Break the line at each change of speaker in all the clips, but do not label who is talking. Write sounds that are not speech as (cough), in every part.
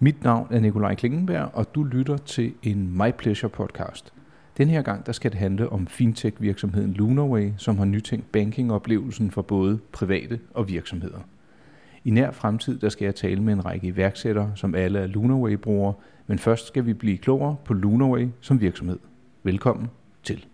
Mit navn er Nikolaj Klingenberg, og du lytter til en My Pleasure podcast. Den her gang der skal det handle om fintech-virksomheden Lunarway, som har nytænkt banking-oplevelsen for både private og virksomheder. I nær fremtid der skal jeg tale med en række iværksættere, som alle er Lunarway-brugere, men først skal vi blive klogere på Lunarway som virksomhed. Velkommen til.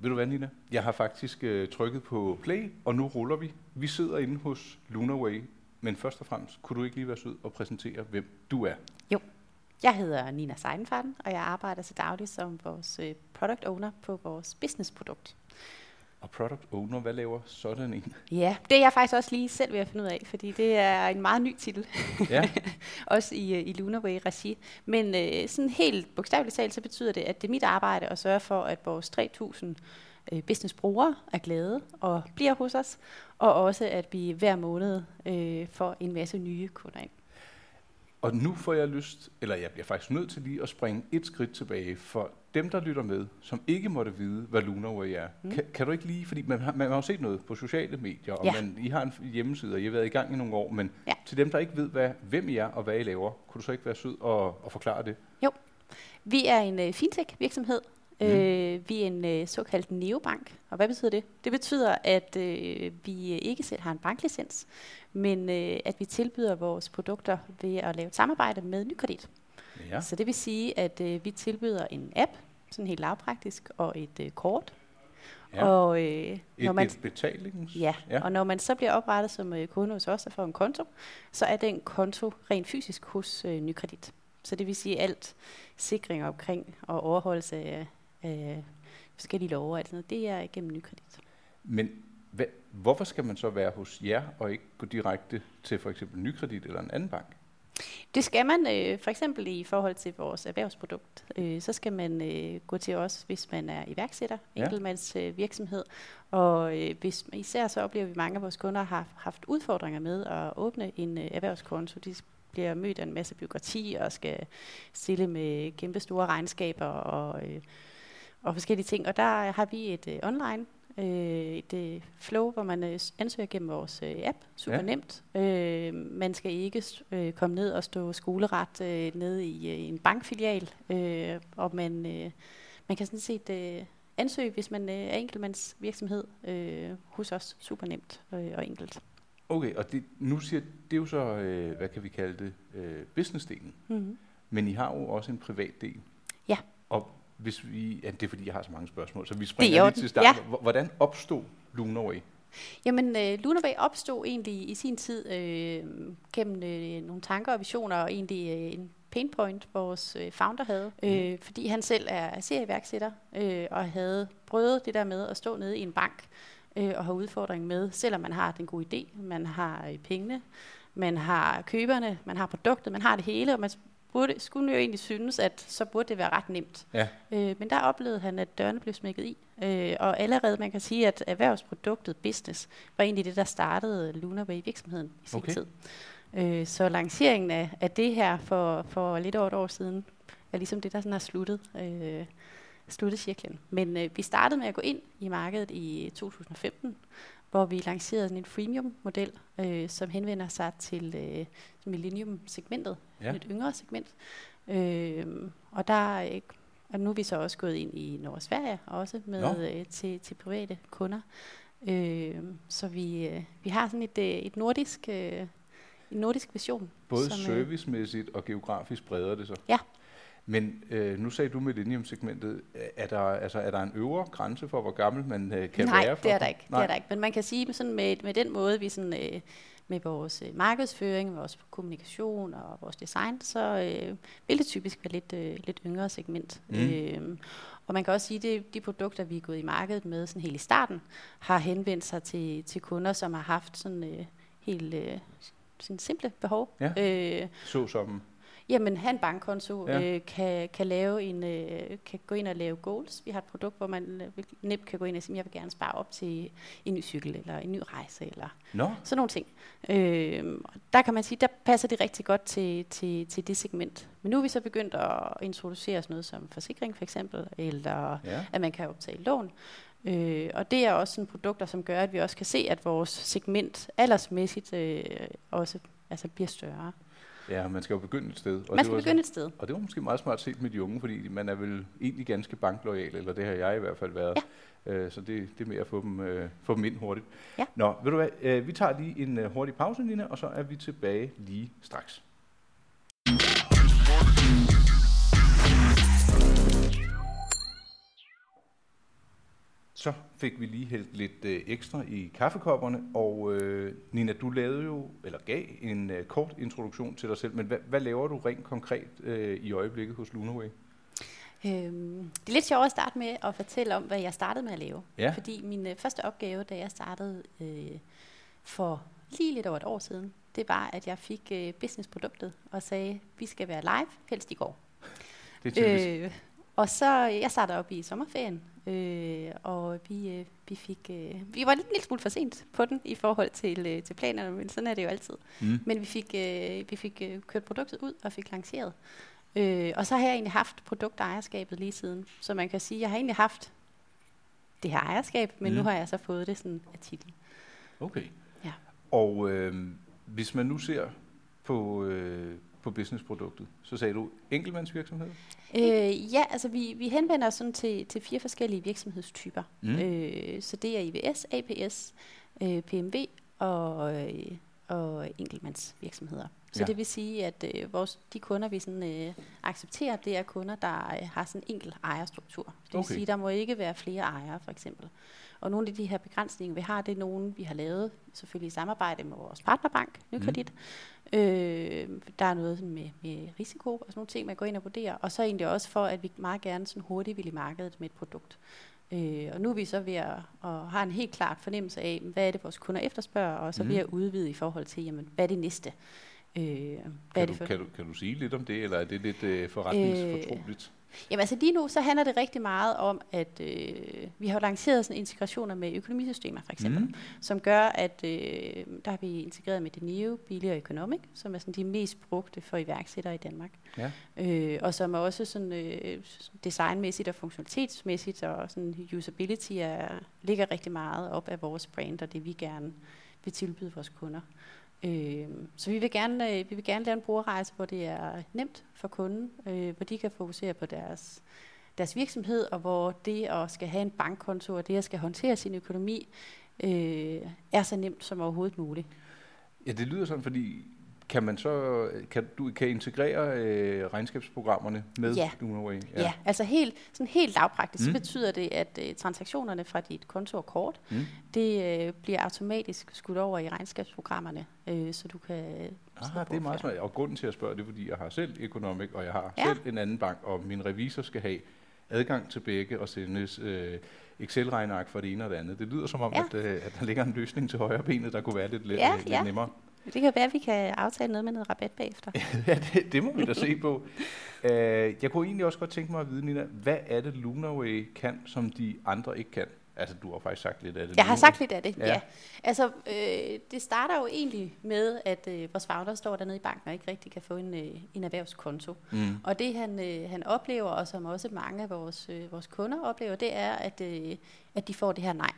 Ved du hvad, Nina? Jeg har faktisk øh, trykket på play, og nu ruller vi. Vi sidder inde hos Lunaway, men først og fremmest, kunne du ikke lige være sød og præsentere, hvem du er?
Jo, jeg hedder Nina Seidenfaden, og jeg arbejder til daglig som vores øh, product owner på vores businessprodukt.
Og product owner, hvad laver sådan en?
Ja, det er jeg faktisk også lige selv ved at finde ud af, fordi det er en meget ny titel.
Ja. (laughs)
også i, øh, i Lunarway regi. Men øh, sådan helt bogstaveligt talt, så betyder det, at det er mit arbejde at sørge for, at vores 3.000 øh, businessbrugere er glade og bliver hos os, og også at vi hver måned øh, får en masse nye kunder ind.
Og nu får jeg lyst, eller jeg bliver faktisk nødt til lige at springe et skridt tilbage, for dem, der lytter med, som ikke måtte vide, hvad Lunarway er. Mm. Kan, kan du ikke lige, fordi man har, man har jo set noget på sociale medier, og
Ja.
man, I har en hjemmeside, og I har været i gang i nogle år, men
Ja.
til dem, der ikke ved, hvad, hvem I er og hvad I laver, kunne du så ikke være sød og, og forklare det?
Vi er en øh, fintech-virksomhed.
Mm.
Øh, vi er en øh, såkaldt neobank. Og hvad betyder det? Det betyder, at øh, vi øh, ikke selv har en banklicens, men øh, at vi tilbyder vores produkter ved at lave et samarbejde med Nykredit.
Ja.
Så det vil sige, at øh, vi tilbyder en app, sådan helt lavpraktisk, og et øh, kort.
ja.
Og, øh,
et,
når man,
et betalings...
ja,
ja.
ja, og når man så bliver oprettet som øh, kunde hos os og får en konto, så er den konto rent fysisk hos øh, Nykredit. Så det vil sige alt sikring omkring og overholdelse af, af forskellige love og alt sådan noget, det er igennem Nykredit.
Men hvad, hvorfor skal man så være hos jer, og ikke gå direkte til for eksempel Nykredit eller en anden bank?
Det skal man øh, for eksempel i forhold til vores erhvervsprodukt. Øh, så skal man øh, gå til os, hvis man er iværksætter,
Ja.
enkeltmands øh, virksomhed. Og øh, hvis, især så oplever vi, at mange af vores kunder har haft udfordringer med at åbne en øh, erhvervskonto. De bliver mødt af en masse byråkrati og skal stille med kæmpe store regnskaber og, øh, og forskellige ting. Og der har vi et øh, online øh, et øh, flow, hvor man øh, ansøger gennem vores øh, app. Super
Ja.
nemt. Øh, man skal ikke øh, komme ned og stå skoleret øh, nede i øh, en bankfilial, øh, og man, øh, man kan sådan set øh, ansøge, hvis man øh, er enkeltmands virksomhed øh, hos os. Super nemt øh, og enkelt.
Okay, og det, nu siger det er jo så, øh, hvad kan vi kalde det, øh, businessdelen.
Mm-hmm.
Men I har jo også en privat del.
Ja.
Og hvis vi, ja, det er fordi, jeg har så mange spørgsmål, så vi
er
springer lige til starten.
Ja.
Hvor- Hvordan opstod Lunarway?
Jamen, øh, Lunarway opstod egentlig i sin tid øh, gennem øh, nogle tanker og visioner, og egentlig øh, en pain point, vores øh, founder havde, øh, fordi han selv er serieværksætter, øh, og havde prøvet det der med at stå nede i en bank øh, og have udfordring med, selvom man har den gode idé, man har øh, pengene, man har køberne, man har produktet, man har det hele, og man burde, skulle jo egentlig synes, at så burde det være ret nemt.
Ja.
Øh, men der oplevede han, at dørene blev smækket i. Øh, og allerede, man kan sige, at erhvervsproduktet business var egentlig det, der startede Lunarway virksomheden i sin
Okay.
tid. Øh, så lanceringen af, af det her for, for lidt over et år siden, er ligesom det, der sådan har sluttet, øh, sluttet cirklen. Men øh, vi startede med at gå ind i markedet i 2015, hvor vi lancerede en freemium-model, øh, som henvender sig til øh, millennium-segmentet,
Ja.
et yngre segment. Øh, og der øh, og nu er vi så også gået ind i Norge og Sverige, også med øh, til, til private kunder. Øh, så vi, øh, vi har sådan et, øh, et nordisk, øh, en nordisk vision.
Både
som, øh,
servicemæssigt og geografisk breder det sig.
Ja.
Men øh, nu sagde du Millennium-segmentet. Er der, altså, er der en øvre grænse for, hvor gammel man øh, kan
Nej,
være? For
det er der ikke.
Nej.
Det er der ikke. Men man kan sige sådan med, med den måde, vi sådan, øh, med vores øh, markedsføring, vores kommunikation og vores design, så øh, vil det typisk være lidt, øh, lidt yngre segment.
Mm.
Øh, og man kan også sige, at de produkter, vi er gået i markedet med sådan helt i starten, har henvendt sig til, til kunder, som har haft sådan øh, helt øh, sådan simple behov.
Ja.
Øh,
Så som...
Jamen, have en bankkonto,
Ja.
øh, kan, kan, lave en, øh, kan gå ind og lave goals. Vi har et produkt, hvor man øh, nemt kan gå ind og sige, jeg vil gerne spare op til en ny cykel, eller en ny rejse, eller
Nå,
sådan nogle ting. Øh, og der kan man sige, der passer det rigtig godt til, til, til det segment. Men nu er vi så begyndt at introducere sådan noget som forsikring for eksempel, eller
ja.
at man kan optage lån. Øh, og det er også sådan produkter, som gør, at vi også kan se, at vores segment aldersmæssigt øh, også altså bliver større.
Ja, man skal jo begynde et sted.
Og man skal begynde så, et sted.
Og det var måske meget smart set med de unge, fordi man er vel egentlig ganske banklojal, eller det har jeg i hvert fald været. Ja. Øh, så det, det er med at få dem, øh, få dem ind hurtigt. Ja. Nå, ved du hvad, øh, vi tager lige en øh, hurtig pause, Nina, og så er vi tilbage lige straks. Så fik vi lige hældt lidt øh, ekstra i kaffekopperne, og øh, Nina, du lavede jo, eller gav en øh, kort introduktion til dig selv, men hvad, hvad laver du rent konkret øh, i øjeblikket hos Lunaway?
Øhm, det er lidt sjovt at starte med at fortælle om, hvad jeg startede med at lave. Ja. Fordi min øh, første opgave, da jeg startede øh, for lige lidt over et år siden, det var, at jeg fik øh, businessproduktet og sagde, vi skal være live, helst i går.
Det er typisk. Øh,
og så, jeg startede op i sommerferien, øh, og vi, øh, vi fik, øh, vi var lidt lille smule for sent på den i forhold til, øh, til planerne, men sådan er det jo altid. Mm. Men vi fik, øh, vi fik øh, kørt produktet ud og fik lanceret. Øh, og så har jeg egentlig haft produktejerskabet lige siden. Så man kan sige, jeg har egentlig haft det her ejerskab, men mm. nu har jeg så fået det sådan af titel.
Okay. Ja. Og øh, hvis man nu ser på, øh, på businessproduktet. Så sagde du enkeltmandsvirksomhed?
Øh, ja, altså vi, vi henvender os sådan til, til fire forskellige virksomhedstyper. Mm. Øh, så det er IVS, APS, øh, PMV og, øh, og enkeltmandsvirksomheder. Så ja. det vil sige, at øh, vores, de kunder, vi sådan, øh, accepterer, det er kunder, der øh, har sådan en enkelt ejerstruktur. Det vil okay. sige, der må ikke være flere ejere, for eksempel. Og nogle af de her begrænsninger, vi har, det er nogle, vi har lavet selvfølgelig i samarbejde med vores partnerbank, Nykredit. Mm. Øh, der er noget med, med risiko og sådan nogle ting, man går ind og vurderer. Og så egentlig også for, at vi meget gerne sådan hurtigt vil i markedet med et produkt. Øh, og nu er vi så ved at, at have en helt klart fornemmelse af, hvad er det, vores kunder efterspørger, og så mm. ved at udvide i forhold til, jamen, hvad er det næste?
Øh, hvad kan, er det for? Du, kan, du, kan du sige lidt om det, eller er det lidt øh, forretningsfortroligt? Øh,
Jamen altså lige nu, så handler det rigtig meget om, at øh, vi har lanceret sådan integrationer med økonomisystemer for eksempel, mm. som gør, at øh, der har vi integreret med Denio, Billy og Economic, som er sådan de mest brugte for iværksættere i Danmark. Ja. Øh, og som er også sådan øh, designmæssigt og funktionalitetsmæssigt og sådan usability er, ligger rigtig meget op af vores brand og det vi gerne vil tilbyde vores kunder. Øh, så vi vil, gerne, øh, vi vil gerne lave en brugerrejse, hvor det er nemt for kunden, øh, hvor de kan fokusere på deres, deres virksomhed, og hvor det at skal have en bankkonto, og det at skal håndtere sin økonomi, øh, er så nemt som overhovedet muligt.
Ja, det lyder sådan, fordi kan man så kan du kan integrere øh, regnskabsprogrammerne med
ja.
Lunaway?
Ja. ja, altså helt sådan helt lavpraktisk mm. betyder det at øh, transaktionerne fra dit konto og kort, mm. det øh, bliver automatisk skudt over i regnskabsprogrammerne, øh, så du kan
Ah, det er meget smart. Og grunden til at spørge det er fordi jeg har selv Economic og jeg har ja. selv en anden bank og min revisor skal have adgang til begge og sendes øh, Excel-regneark for det ene og det andet. Det lyder som om, ja. at, øh, at der ligger en løsning til højre benet, der kunne være lidt, lidt,
ja,
lidt
ja.
nemmere.
Det kan være, at vi kan aftale noget med noget rabat bagefter. (laughs)
ja, det, det må vi da se på. Uh, jeg kunne egentlig også godt tænke mig at vide, Nina, hvad er det Lunaway kan, som de andre ikke kan? Altså, du har faktisk sagt lidt af det.
Jeg nu. har sagt lidt af det, ja. ja. Altså, øh, det starter jo egentlig med, at øh, vores founder står dernede i banken og ikke rigtig kan få en, øh, en erhvervskonto. Mm. Og det, han, øh, han oplever, og som også mange af vores, øh, vores kunder oplever, det er, at, øh, at de får det her nej.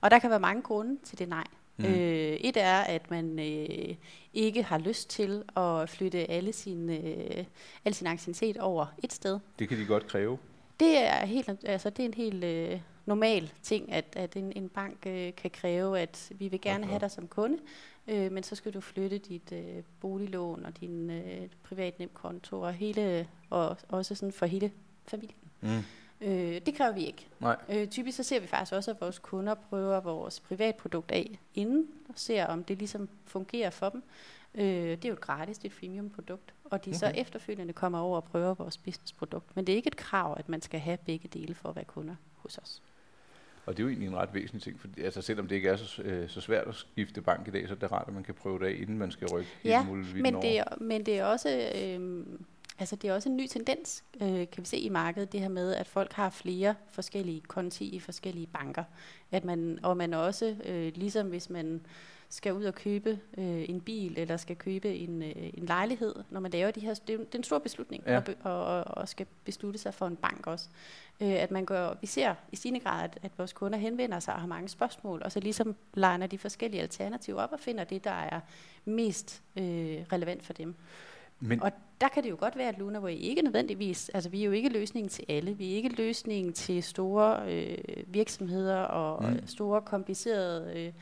Og der kan være mange grunde til det nej. Mm. Øh, et er, at man øh, ikke har lyst til at flytte alle sin, øh, al sin aktivitet over et sted.
Det kan de godt kræve.
Det er, helt, altså, det er en helt øh, normal ting, at, at en, en bank øh, kan kræve, at vi vil gerne okay. have dig som kunde, øh, men så skal du flytte dit øh, boliglån og din øh, privatnemkonto og hele, og også sådan for hele familien. Mm. Øh, det kræver vi ikke. Nej. Øh, typisk så ser vi faktisk også, at vores kunder prøver vores privatprodukt af inden, og ser om det ligesom fungerer for dem. Øh, det er jo et gratis, det er et freemium produkt, og de okay. så efterfølgende kommer over og prøver vores businessprodukt. Men det er ikke et krav, at man skal have begge dele for at være kunder hos os.
Og det er jo egentlig en ret væsentlig ting, for altså selvom det ikke er så, øh, så svært at skifte bank i dag, så er det rart, at man kan prøve det af, inden man skal rykke
ja, hele men det, er, men det er også... Øh, Altså det er også en ny tendens, øh, kan vi se i markedet, det her med, at folk har flere forskellige konti i forskellige banker. At man, og man også, øh, ligesom hvis man skal ud og købe øh, en bil, eller skal købe en, øh, en lejlighed, når man laver de her, det er, en stor beslutning,
Ja.
og, be- og, og, og skal beslutte sig for en bank også. Øh, at man går, vi ser i stigende grad, at, at vores kunder henvender sig og har mange spørgsmål, og så ligesom legner de forskellige alternativer op og finder det, der er mest øh, relevant for dem.
Men,
Og der kan det jo godt være, at Lunaway ikke nødvendigvis, altså vi er jo ikke løsningen til alle, vi er ikke løsningen til store øh, virksomheder og
Mm.
store komplicerede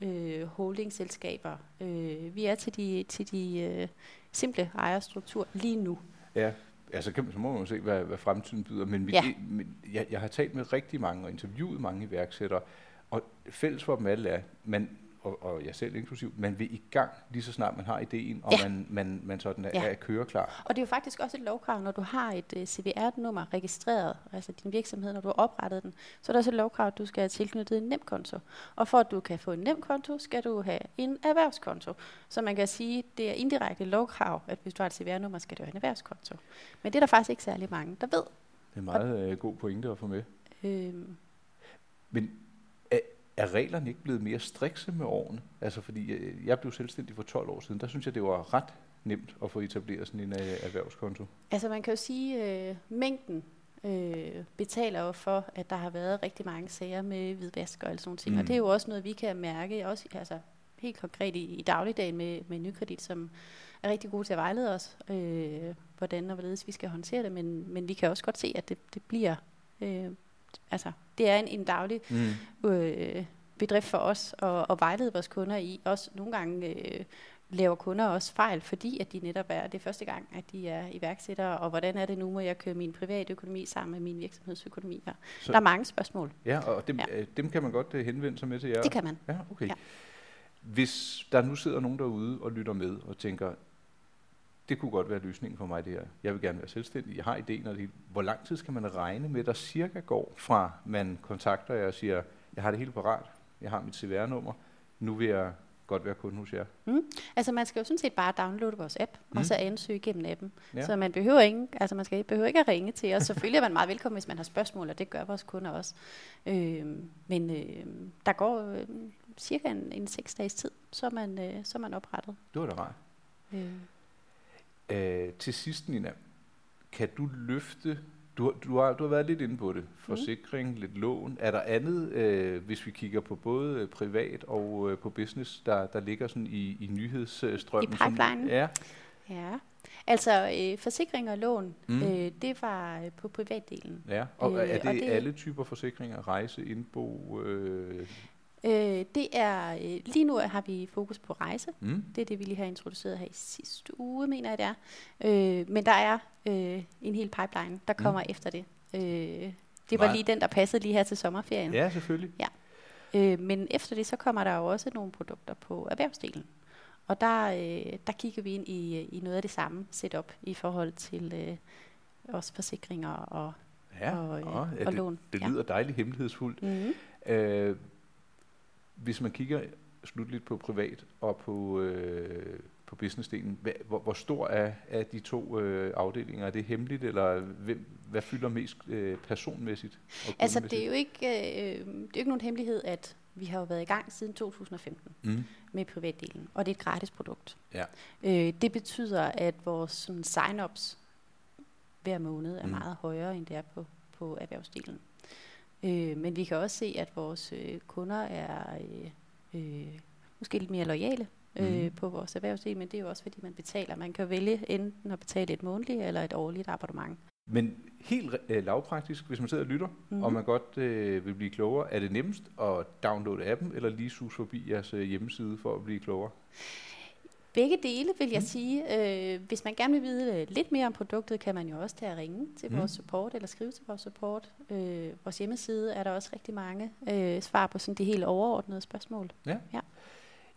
øh, øh, holdingselskaber. Øh, vi er til de, til de øh, simple ejerstrukturer lige nu.
Ja, altså kan, så må man jo se, hvad, hvad fremtiden byder. Men, vi,
Ja.
men jeg, jeg har talt med rigtig mange og interviewet mange iværksættere, og fælles for dem alle er, man, og, og jeg selv inklusiv, man vil i gang lige så snart man har ideen, og
Ja.
man, man, man sådan er,
Ja.
er køreklar.
Og det er jo faktisk også et lovkrav, når du har et uh, CVR-nummer registreret, altså din virksomhed, når du har oprettet den, så er der også et lovkrav, at du skal have tilknyttet en nemkonto. Og for at du kan få en nemkonto, skal du have en erhvervskonto. Så man kan sige, det er indirekte lovkrav, at hvis du har et CVR-nummer, skal du have en erhvervskonto. Men det er der faktisk ikke særlig mange, der ved.
Det er meget øh, god pointe at få med.
Øhm,
Men er, er reglerne ikke blevet mere strikse med årene? Altså fordi jeg, jeg blev selvstændig for 12 år siden, der synes jeg, det var ret nemt at få etableret sådan en øh, erhvervskonto.
altså man kan jo sige, øh, mængden øh, betaler jo for, at der har været rigtig mange sager med hvidvask og alle sådan ting. Mm. Og det er jo også noget, vi kan mærke, også altså, helt konkret i, i dagligdagen med, med nykredit, som er rigtig gode til at vejlede os, øh, hvordan og hvorledes vi skal håndtere det, men, men vi kan også godt se, at det, det bliver, øh, altså det er en, en daglig
Mm.
øh, bedrift for os at, at vejlede vores kunder i. Også nogle gange øh, laver kunder også fejl, fordi at de netop er, det er første gang, at de er iværksættere, og hvordan er det nu, må jeg køre min private økonomi sammen med min virksomhedsøkonomi her.
Så-
Der er mange spørgsmål.
Ja, og dem,
Ja.
ja. dem kan man godt øh, henvende sig med til jer.
Det kan man.
Ja, okay.
Ja.
Hvis der nu sidder nogen derude og lytter med og tænker, det kunne godt være løsningen for mig det her. Jeg vil gerne være selvstændig. Jeg har ideen. Og det, hvor lang tid skal man regne med, der cirka går fra man kontakter jer og siger, jeg har det hele parat. Jeg har mit CVR-nummer. Nu vil jeg godt være kunde hos jer.
Altså man skal jo sådan set bare downloade vores app, mm.
Mm.
og så ansøge gennem appen. Ja. Så man behøver ikke, altså man skal, behøver ikke at ringe til os. Selvfølgelig er man meget velkommen, hvis man har spørgsmål, og det gør vores kunder også. Øhm, men øh, der går øh, cirka en, en seks dages tid, så er man, øh, så er man oprettet.
Det var da rart.
Øh.
Øh, til sidst, Nina, kan du løfte, du, du, har, du har været lidt inde på det, forsikring, mm. lidt lån. Er der andet, øh, hvis vi kigger på både øh, privat og øh, på business, der, der ligger sådan i, i nyhedsstrømmen?
I pipelinen?
Ja,
Ja, altså øh, forsikring og lån,
mm.
øh, det var øh, på privatdelen.
ja. Og
Øh,
er det,
og det-
alle typer forsikringer? Rejse, indbo? Øh,
Øh, det er, øh, lige nu har vi fokus på rejse.
mm?
Det er det, vi lige har introduceret her i sidste uge, mener jeg det er. Øh, men der er øh, en hel pipeline, der kommer mm. efter det. Øh, det var
Nej.
lige den, der passede lige her til sommerferien.
Ja, selvfølgelig.
Øh, men efter det, så kommer der jo også nogle produkter på erhvervsdelen. Og der, øh, der kigger vi ind i, i noget af det samme setup i forhold til øh, også forsikringer og,
Ja,
og, øh,
ja
og
det,
lån.
det lyder dejligt hemmelighedsfuldt.
Mm-hmm.
Øh, hvis man kigger slutligt på privat og på, øh, på businessdelen, hvad, hvor, hvor stor er, er de to øh, afdelinger? Er det hemmeligt, eller hvem, hvad fylder mest øh, personmæssigt? Og
Altså, det er, jo ikke, øh, det er jo ikke nogen hemmelighed, at vi har jo været i gang siden 2015
Mm.
med privatdelen, og det er et gratis produkt.
Ja.
Øh, det betyder, at vores sådan, sign-ups hver måned er
mm.
meget højere, end det er på, på erhvervsdelen. Øh, men vi kan også se, at vores øh, kunder er øh, øh, måske lidt mere lojale øh,
Mhm.
på vores erhvervsdel, men det er jo også, fordi man betaler. Man kan vælge enten at betale et månedligt eller et årligt abonnement.
Men helt øh, lavpraktisk, hvis man sidder og lytter, mm. Og man godt øh, vil blive klogere, er det nemmest at downloade appen, eller lige sus forbi jeres øh, hjemmeside for at blive klogere?
Begge dele vil jeg
Mm.
sige. Øh, hvis man gerne vil vide øh, lidt mere om produktet, kan man jo også tage at ringe til
Mm.
vores support eller skrive til vores support. Øh, vores hjemmeside er der også rigtig mange øh, svar på sådan de helt overordnede spørgsmål.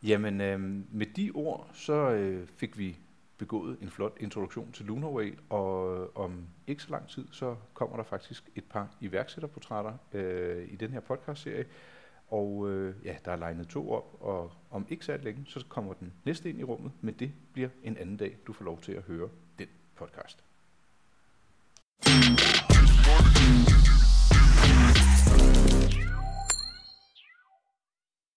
Jamen, øh, med de ord, så øh, fik vi begået en flot introduktion til Lunarway, og om ikke så lang tid, så kommer der faktisk et par iværksætterportrætter øh, i den her podcastserie. Og øh, ja, der er legnet to op, og om ikke så længe, så kommer den næste ind i rummet, men det bliver en anden dag, du får lov til at høre den podcast.